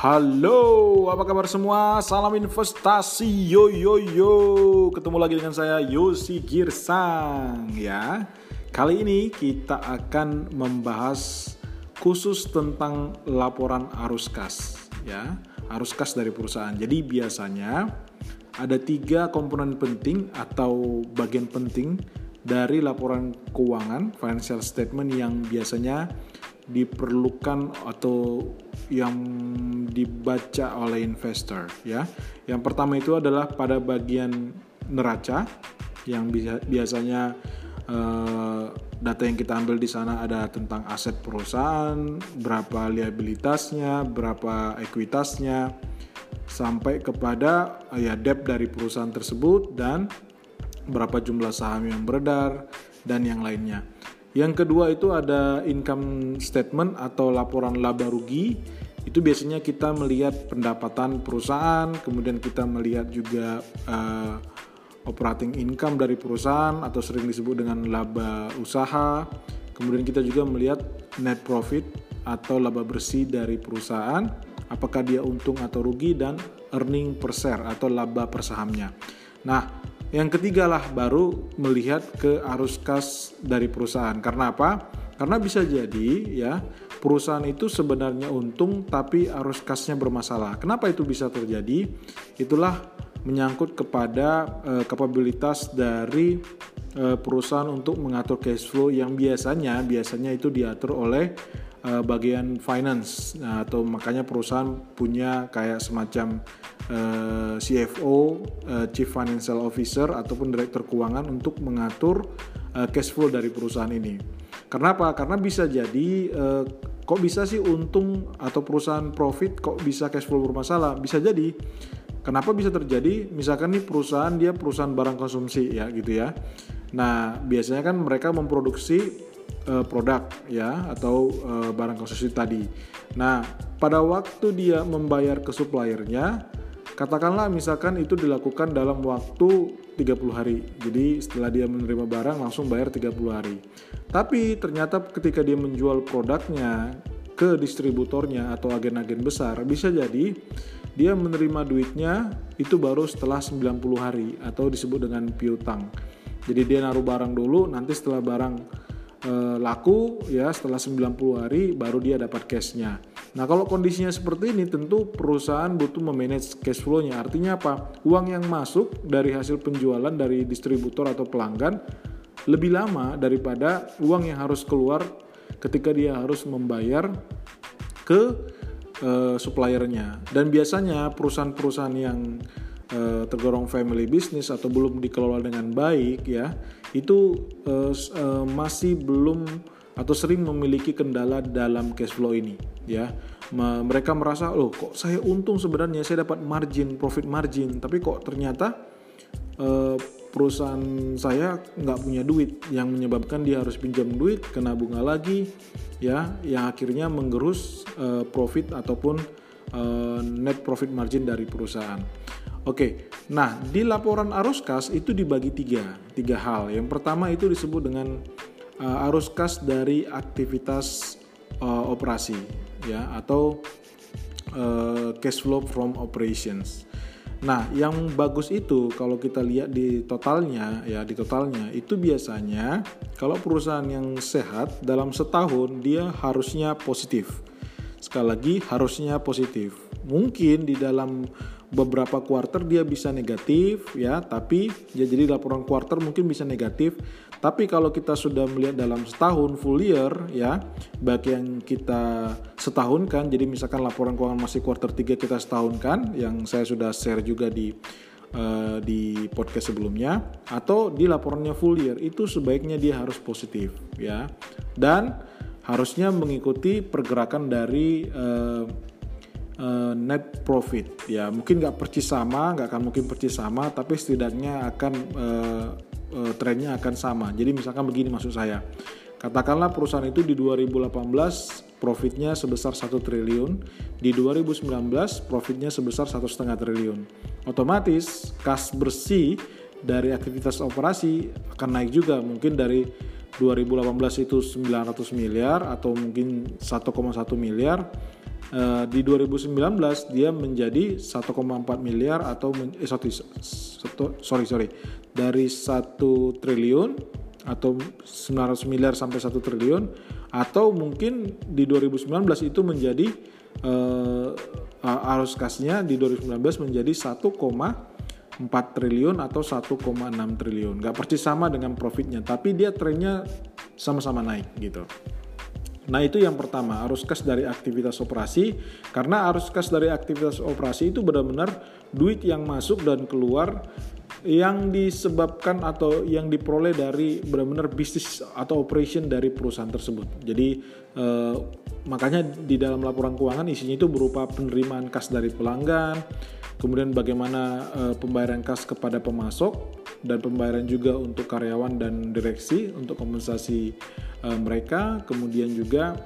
Halo, apa kabar semua? Salam investasi, yo yo yo. Ketemu lagi dengan saya Yosi Girsang ya. Kali ini kita akan membahas khusus tentang laporan arus kas ya, arus kas dari perusahaan. Jadi biasanya ada tiga komponen penting atau bagian penting dari laporan keuangan financial statement yang biasanya diperlukan atau yang dibaca oleh investor ya. Yang pertama itu adalah pada bagian neraca yang biasanya eh, data yang kita ambil di sana ada tentang aset perusahaan, berapa liabilitasnya, berapa ekuitasnya sampai kepada ya debt dari perusahaan tersebut dan berapa jumlah saham yang beredar dan yang lainnya. Yang kedua itu ada income statement atau laporan laba rugi. Itu biasanya kita melihat pendapatan perusahaan, kemudian kita melihat juga uh, operating income dari perusahaan atau sering disebut dengan laba usaha. Kemudian kita juga melihat net profit atau laba bersih dari perusahaan, apakah dia untung atau rugi dan earning per share atau laba per sahamnya. Nah, yang ketiga lah baru melihat ke arus kas dari perusahaan. Karena apa? Karena bisa jadi ya perusahaan itu sebenarnya untung tapi arus kasnya bermasalah. Kenapa itu bisa terjadi? Itulah menyangkut kepada uh, kapabilitas dari uh, perusahaan untuk mengatur cash flow yang biasanya biasanya itu diatur oleh uh, bagian finance nah, atau makanya perusahaan punya kayak semacam uh, CFO, uh, Chief Financial Officer ataupun Direktur Keuangan untuk mengatur uh, cash flow dari perusahaan ini. Karena apa? Karena bisa jadi uh, kok bisa sih untung atau perusahaan profit kok bisa cash flow bermasalah? Bisa jadi. Kenapa bisa terjadi? Misalkan nih perusahaan dia perusahaan barang konsumsi ya gitu ya. Nah, biasanya kan mereka memproduksi uh, produk ya atau uh, barang konsumsi tadi. Nah, pada waktu dia membayar ke suppliernya Katakanlah misalkan itu dilakukan dalam waktu 30 hari. Jadi setelah dia menerima barang langsung bayar 30 hari. Tapi ternyata ketika dia menjual produknya ke distributornya atau agen-agen besar, bisa jadi dia menerima duitnya itu baru setelah 90 hari atau disebut dengan piutang. Jadi dia naruh barang dulu, nanti setelah barang laku ya setelah 90 hari baru dia dapat cashnya. Nah kalau kondisinya seperti ini tentu perusahaan butuh memanage cash flow-nya. Artinya apa? Uang yang masuk dari hasil penjualan dari distributor atau pelanggan lebih lama daripada uang yang harus keluar ketika dia harus membayar ke uh, suppliernya. Dan biasanya perusahaan-perusahaan yang uh, tergolong family business atau belum dikelola dengan baik ya, itu uh, uh, masih belum atau sering memiliki kendala dalam cash flow ini ya. Mereka merasa loh kok saya untung sebenarnya saya dapat margin profit margin. Tapi kok ternyata eh, perusahaan saya nggak punya duit. Yang menyebabkan dia harus pinjam duit kena bunga lagi ya. Yang akhirnya menggerus eh, profit ataupun eh, net profit margin dari perusahaan Oke, nah di laporan arus kas itu dibagi tiga, tiga hal. Yang pertama itu disebut dengan uh, arus kas dari aktivitas uh, operasi ya atau uh, cash flow from operations. Nah, yang bagus itu kalau kita lihat di totalnya ya di totalnya itu biasanya kalau perusahaan yang sehat dalam setahun dia harusnya positif. Sekali lagi harusnya positif. Mungkin di dalam beberapa quarter dia bisa negatif ya. Tapi ya jadi laporan quarter mungkin bisa negatif. Tapi kalau kita sudah melihat dalam setahun full year ya baik yang kita setahun kan jadi misalkan laporan keuangan masih quarter 3 kita setahun kan yang saya sudah share juga di uh, di podcast sebelumnya atau di laporannya full year itu sebaiknya dia harus positif ya. Dan harusnya mengikuti pergerakan dari uh, uh, net profit. Ya mungkin nggak persis sama nggak akan mungkin persis sama tapi setidaknya akan uh, uh, trennya akan sama. Jadi misalkan begini maksud saya. Katakanlah perusahaan itu di 2018 profitnya sebesar 1 triliun di 2019 profitnya sebesar satu setengah triliun. Otomatis kas bersih dari aktivitas operasi akan naik juga. Mungkin dari 2018 itu 900 miliar atau mungkin 1,1 miliar uh, di 2019 dia menjadi 1,4 miliar atau men, eh, sorry, sorry sorry dari 1 triliun atau 900 miliar sampai 1 triliun atau mungkin di 2019 itu menjadi uh, arus kasnya di 2019 menjadi 1,4 triliun atau 1,6 triliun. Gak persis sama dengan profitnya, tapi dia trennya sama-sama naik gitu. Nah itu yang pertama arus kas dari aktivitas operasi karena arus kas dari aktivitas operasi itu benar-benar duit yang masuk dan keluar yang disebabkan atau yang diperoleh dari benar-benar bisnis atau operation dari perusahaan tersebut. Jadi eh, makanya di dalam laporan keuangan isinya itu berupa penerimaan kas dari pelanggan, kemudian bagaimana eh, pembayaran kas kepada pemasok dan pembayaran juga untuk karyawan dan direksi untuk kompensasi eh, mereka, kemudian juga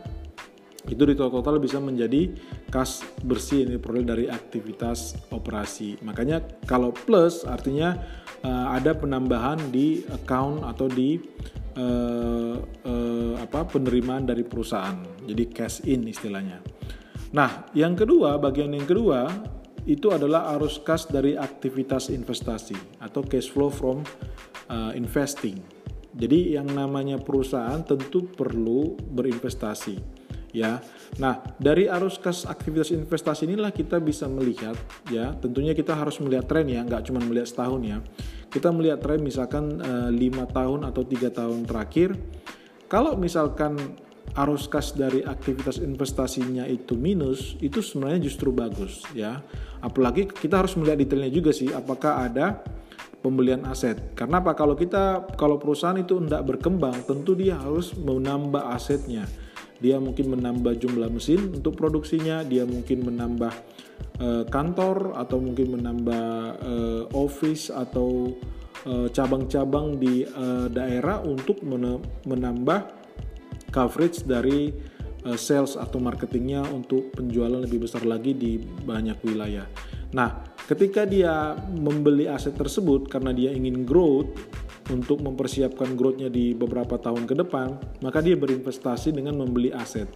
itu di total bisa menjadi kas bersih yang diperoleh dari aktivitas operasi. Makanya kalau plus artinya uh, ada penambahan di account atau di uh, uh, apa penerimaan dari perusahaan. Jadi cash in istilahnya. Nah, yang kedua, bagian yang kedua itu adalah arus kas dari aktivitas investasi atau cash flow from uh, investing. Jadi yang namanya perusahaan tentu perlu berinvestasi ya. Nah, dari arus kas aktivitas investasi inilah kita bisa melihat ya, tentunya kita harus melihat tren ya, nggak cuma melihat setahun ya. Kita melihat tren misalkan eh, lima tahun atau tiga tahun terakhir, kalau misalkan arus kas dari aktivitas investasinya itu minus, itu sebenarnya justru bagus ya. Apalagi kita harus melihat detailnya juga sih, apakah ada pembelian aset. Karena apa? Kalau kita kalau perusahaan itu tidak berkembang, tentu dia harus menambah asetnya dia mungkin menambah jumlah mesin untuk produksinya, dia mungkin menambah uh, kantor atau mungkin menambah uh, office atau eh, cabang-cabang uh, di uh, daerah untuk menambah coverage dari uh, sales atau marketingnya untuk penjualan lebih besar lagi di banyak wilayah. Nah, ketika dia membeli aset tersebut karena dia ingin growth, untuk mempersiapkan growth-nya di beberapa tahun ke depan, maka dia berinvestasi dengan membeli aset.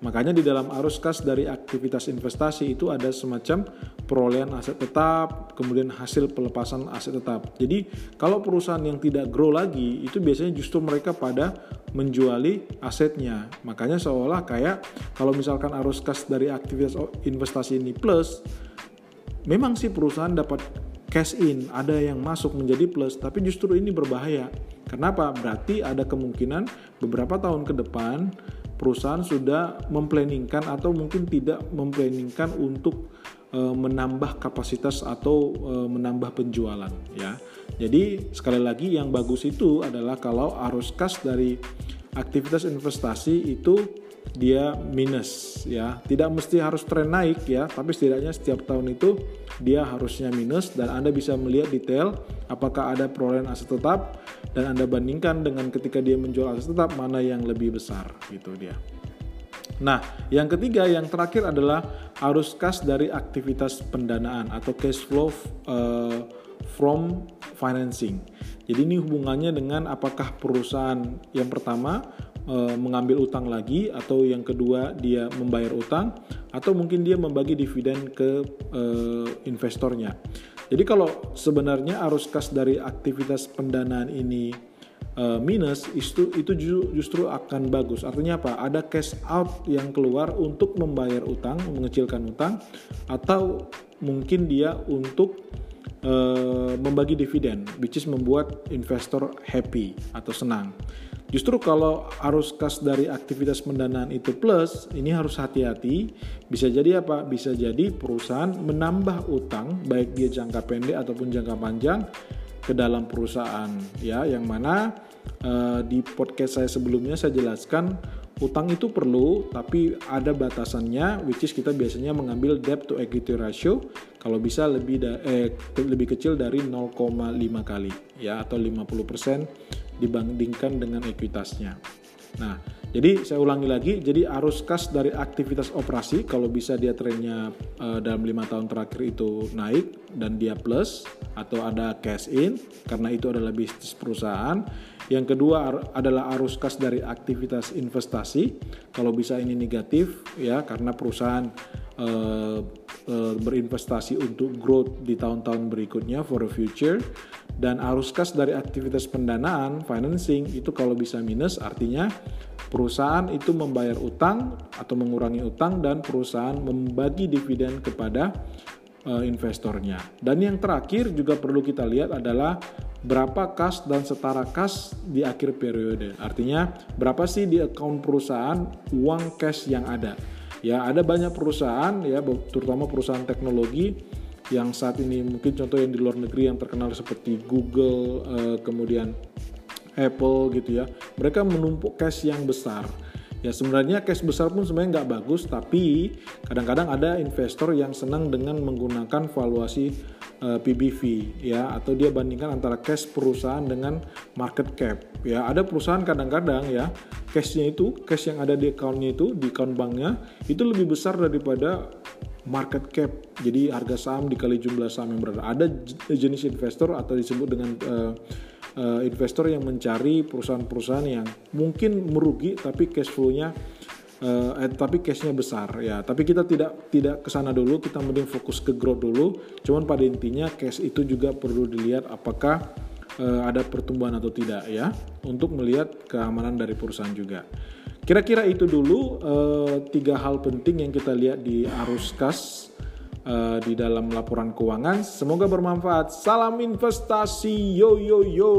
Makanya di dalam arus kas dari aktivitas investasi itu ada semacam perolehan aset tetap, kemudian hasil pelepasan aset tetap. Jadi kalau perusahaan yang tidak grow lagi, itu biasanya justru mereka pada menjuali asetnya. Makanya seolah kayak kalau misalkan arus kas dari aktivitas investasi ini plus, memang sih perusahaan dapat cash in, ada yang masuk menjadi plus, tapi justru ini berbahaya. Kenapa? Berarti ada kemungkinan beberapa tahun ke depan perusahaan sudah memplanningkan atau mungkin tidak memplanningkan untuk e, menambah kapasitas atau e, menambah penjualan ya. Jadi sekali lagi yang bagus itu adalah kalau arus kas dari aktivitas investasi itu dia minus ya tidak mesti harus tren naik ya tapi setidaknya setiap tahun itu dia harusnya minus dan Anda bisa melihat detail apakah ada perolehan aset tetap dan Anda bandingkan dengan ketika dia menjual aset tetap mana yang lebih besar gitu dia Nah, yang ketiga, yang terakhir adalah arus kas dari aktivitas pendanaan atau cash flow uh, from financing. Jadi ini hubungannya dengan apakah perusahaan yang pertama mengambil utang lagi atau yang kedua dia membayar utang atau mungkin dia membagi dividen ke e, investornya. Jadi kalau sebenarnya arus kas dari aktivitas pendanaan ini e, minus itu itu justru akan bagus. Artinya apa? Ada cash out yang keluar untuk membayar utang, mengecilkan utang atau mungkin dia untuk uh, membagi dividen, which is membuat investor happy atau senang. Justru kalau arus kas dari aktivitas pendanaan itu plus, ini harus hati-hati. Bisa jadi apa? Bisa jadi perusahaan menambah utang, baik dia jangka pendek ataupun jangka panjang ke dalam perusahaan, ya. Yang mana uh, di podcast saya sebelumnya saya jelaskan Utang itu perlu, tapi ada batasannya, which is kita biasanya mengambil debt to equity ratio kalau bisa lebih da eh, lebih kecil dari 0,5 kali ya atau 50% dibandingkan dengan ekuitasnya. Nah, jadi saya ulangi lagi, jadi arus kas dari aktivitas operasi kalau bisa dia trennya uh, dalam lima tahun terakhir itu naik dan dia plus atau ada cash in karena itu adalah bisnis perusahaan. Yang kedua adalah arus kas dari aktivitas investasi kalau bisa ini negatif ya karena perusahaan uh, uh, berinvestasi untuk growth di tahun-tahun berikutnya for the future dan arus kas dari aktivitas pendanaan financing itu kalau bisa minus artinya Perusahaan itu membayar utang atau mengurangi utang dan perusahaan membagi dividen kepada uh, investornya. Dan yang terakhir juga perlu kita lihat adalah berapa kas dan setara kas di akhir periode. Artinya berapa sih di account perusahaan uang cash yang ada. Ya, ada banyak perusahaan ya terutama perusahaan teknologi yang saat ini mungkin contoh yang di luar negeri yang terkenal seperti Google, uh, kemudian Apple gitu ya. Mereka menumpuk cash yang besar. Ya sebenarnya cash besar pun sebenarnya nggak bagus tapi kadang-kadang ada investor yang senang dengan menggunakan valuasi uh, eh, PBV ya atau dia bandingkan antara cash perusahaan dengan market cap ya. Ada perusahaan kadang-kadang ya cashnya itu cash yang ada di accountnya itu di account banknya itu lebih besar daripada market cap. Jadi harga saham dikali jumlah saham yang berada. Ada jenis investor atau disebut dengan uh, uh, investor yang mencari perusahaan-perusahaan yang mungkin merugi tapi cash flow-nya uh, eh, tapi cashnya besar ya. Tapi kita tidak tidak ke sana dulu kita mending fokus ke growth dulu. Cuman pada intinya cash itu juga perlu dilihat apakah uh, ada pertumbuhan atau tidak ya. Untuk melihat keamanan dari perusahaan juga kira-kira itu dulu uh, tiga hal penting yang kita lihat di arus kas uh, di dalam laporan keuangan. Semoga bermanfaat. Salam investasi, yo yo yo.